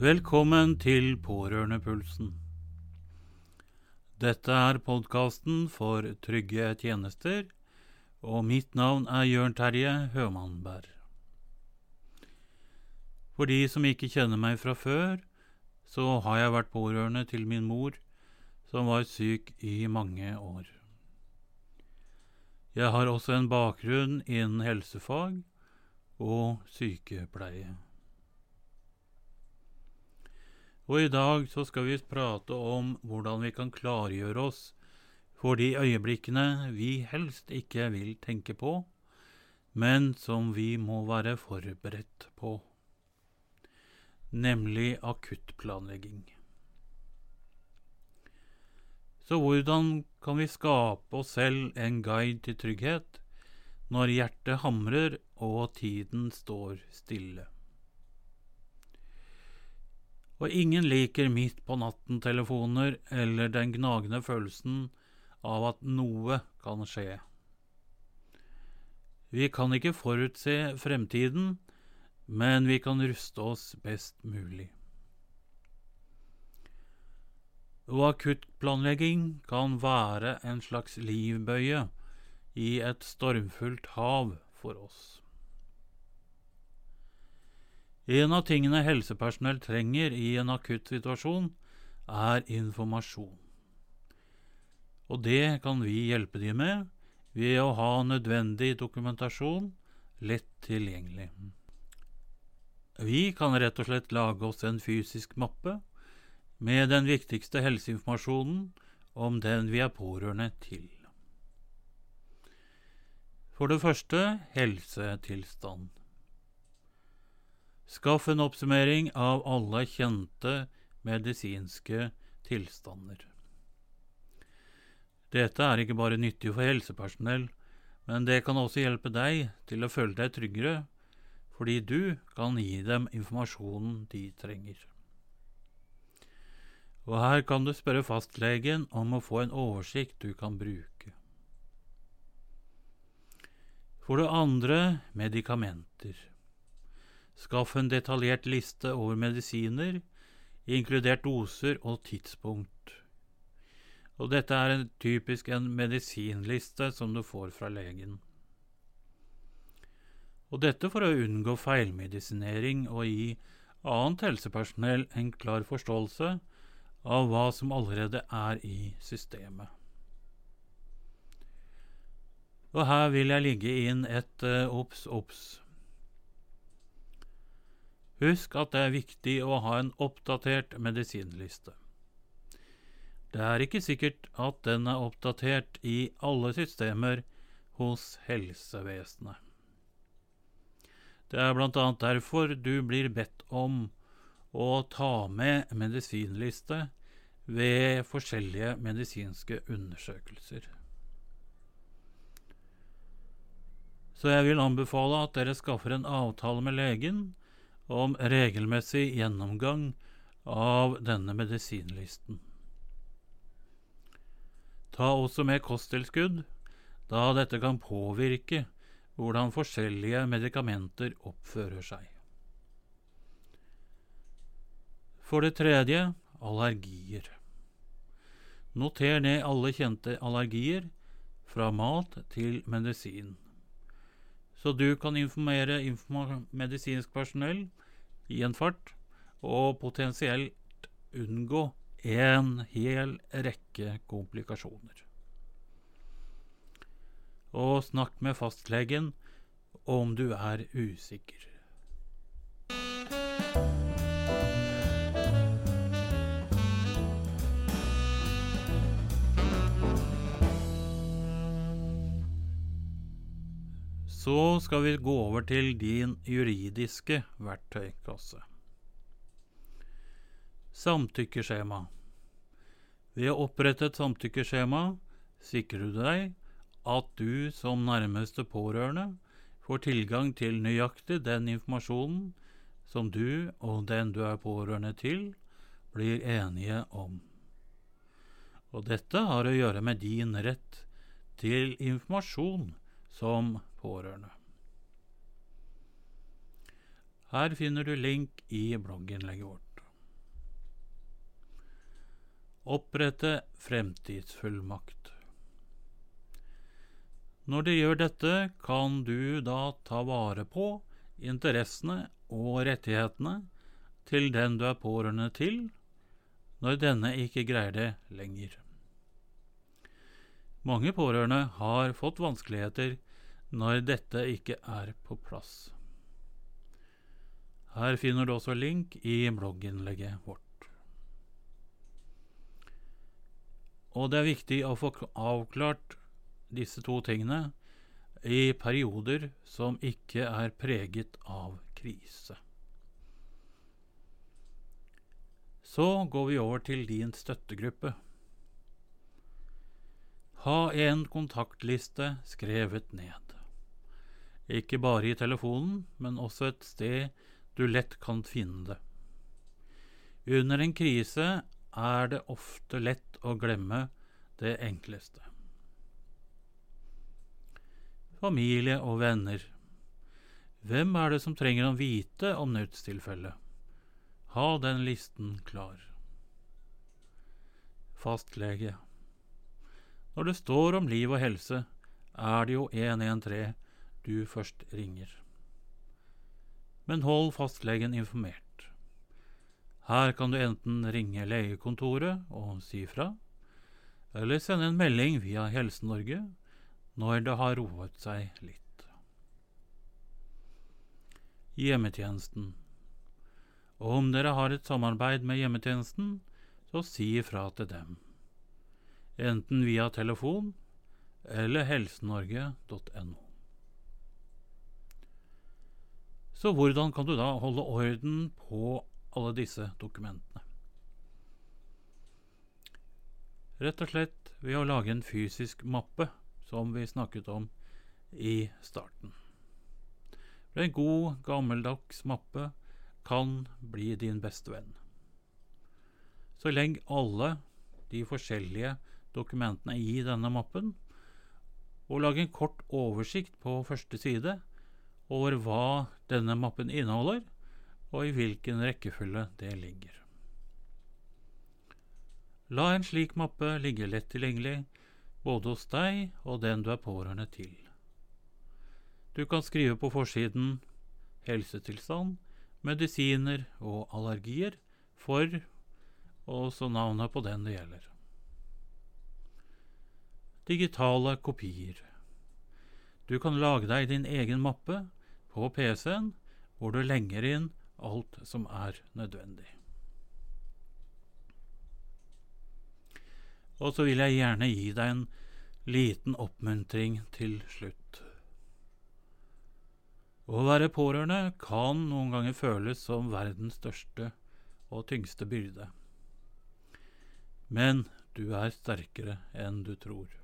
Velkommen til Pårørendepulsen. Dette er podkasten for trygge tjenester, og mitt navn er Jørn Terje Hømannberg. For de som ikke kjenner meg fra før, så har jeg vært pårørende til min mor, som var syk i mange år. Jeg har også en bakgrunn innen helsefag og sykepleie. Og i dag så skal vi prate om hvordan vi kan klargjøre oss for de øyeblikkene vi helst ikke vil tenke på, men som vi må være forberedt på, nemlig akuttplanlegging. Så hvordan kan vi skape oss selv en guide til trygghet når hjertet hamrer og tiden står stille? Og ingen liker midt på natten-telefoner eller den gnagende følelsen av at noe kan skje. Vi kan ikke forutse fremtiden, men vi kan ruste oss best mulig. Og akuttplanlegging kan være en slags livbøye i et stormfullt hav for oss. En av tingene helsepersonell trenger i en akutt situasjon, er informasjon. Og det kan vi hjelpe dem med ved å ha nødvendig dokumentasjon lett tilgjengelig. Vi kan rett og slett lage oss en fysisk mappe med den viktigste helseinformasjonen om den vi er pårørende til. For det første helsetilstand. Skaff en oppsummering av alle kjente medisinske tilstander. Dette er ikke bare nyttig for helsepersonell, men det kan også hjelpe deg til å føle deg tryggere, fordi du kan gi dem informasjonen de trenger. Og her kan du spørre fastlegen om å få en oversikt du kan bruke. For det andre medikamenter. Skaff en detaljert liste over medisiner, inkludert doser og tidspunkt. Og dette er en, typisk en medisinliste som du får fra legen. Og dette for å unngå feilmedisinering og gi annet helsepersonell en klar forståelse av hva som allerede er i systemet. Og her vil jeg ligge inn et uh, obs, obs. Husk at det er viktig å ha en oppdatert medisinliste. Det er ikke sikkert at den er oppdatert i alle systemer hos helsevesenet. Det er annet derfor du blir bedt om å ta med medisinliste ved forskjellige medisinske undersøkelser. Så jeg vil anbefale at dere skaffer en avtale med legen om regelmessig gjennomgang av denne medisinlisten. Ta også med kosttilskudd, da dette kan påvirke hvordan forskjellige medikamenter oppfører seg. For det tredje allergier. Noter ned alle kjente allergier, fra mat til medisin så du kan informere medisinsk personell i en fart, og potensielt unngå en hel rekke komplikasjoner. Og snakk med fastlegen om du er usikker. Så skal vi gå over til din juridiske verktøykasse. Samtykkeskjema. Ved å opprette et samtykkeskjema sikrer du deg at du som nærmeste pårørende får tilgang til nøyaktig den informasjonen som du og den du er pårørende til, blir enige om. Og dette har å gjøre med din rett til informasjon som pårørende. Her finner du link i blogginnlegget vårt. Opprette fremtidsfullmakt. Når du gjør dette, kan du da ta vare på interessene og rettighetene til den du er pårørende til, når denne ikke greier det lenger. Mange pårørende har fått vanskeligheter når dette ikke er på plass. Her finner du også link i blogginnlegget vårt. Og det er viktig å få avklart disse to tingene i perioder som ikke er preget av krise. Så går vi over til din støttegruppe. Ha en kontaktliste skrevet ned. Ikke bare i telefonen, men også et sted du lett kan finne det. Under en krise er det ofte lett å glemme det enkleste. Familie og venner. Hvem er det som trenger å vite om nødstilfellet? Ha den listen klar. Fastlege. Når det står om liv og helse, er det jo 113 du først ringer. Men hold fastlegen informert. Her kan du enten ringe legekontoret og si fra, eller sende en melding via Helse-Norge når det har roet seg litt. Hjemmetjenesten. Om dere har et samarbeid med hjemmetjenesten, så si ifra til dem. Enten via telefon eller helsenorge.no. Så hvordan kan du da holde orden på alle disse dokumentene? Rett og slett ved å lage en fysisk mappe som vi snakket om i starten. En god, gammeldags mappe kan bli din beste venn. Så legg alle de forskjellige dokumentene i denne mappen, og lag en kort oversikt på første side over hva denne mappen inneholder, og i hvilken rekkefølge det ligger. La en slik mappe ligge lett tilgjengelig både hos deg og den du er pårørende til. Du kan skrive på forsiden helsetilstand, medisiner og allergier for og så navnet på den det gjelder. Digitale kopier. Du kan lage deg din egen mappe på PC-en hvor du lenger inn alt som er nødvendig. Og så vil jeg gjerne gi deg en liten oppmuntring til slutt. Å være pårørende kan noen ganger føles som verdens største og tyngste byrde. Men du er sterkere enn du tror.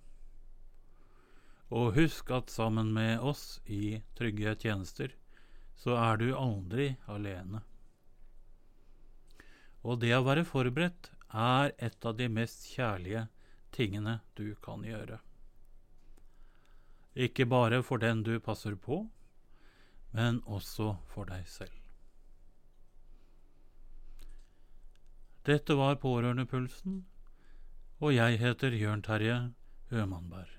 Og husk at sammen med oss i Trygge tjenester, så er du aldri alene. Og det å være forberedt er et av de mest kjærlige tingene du kan gjøre. Ikke bare for den du passer på, men også for deg selv. Dette var Pårørendepulsen, og jeg heter Jørn Terje Ømannberg.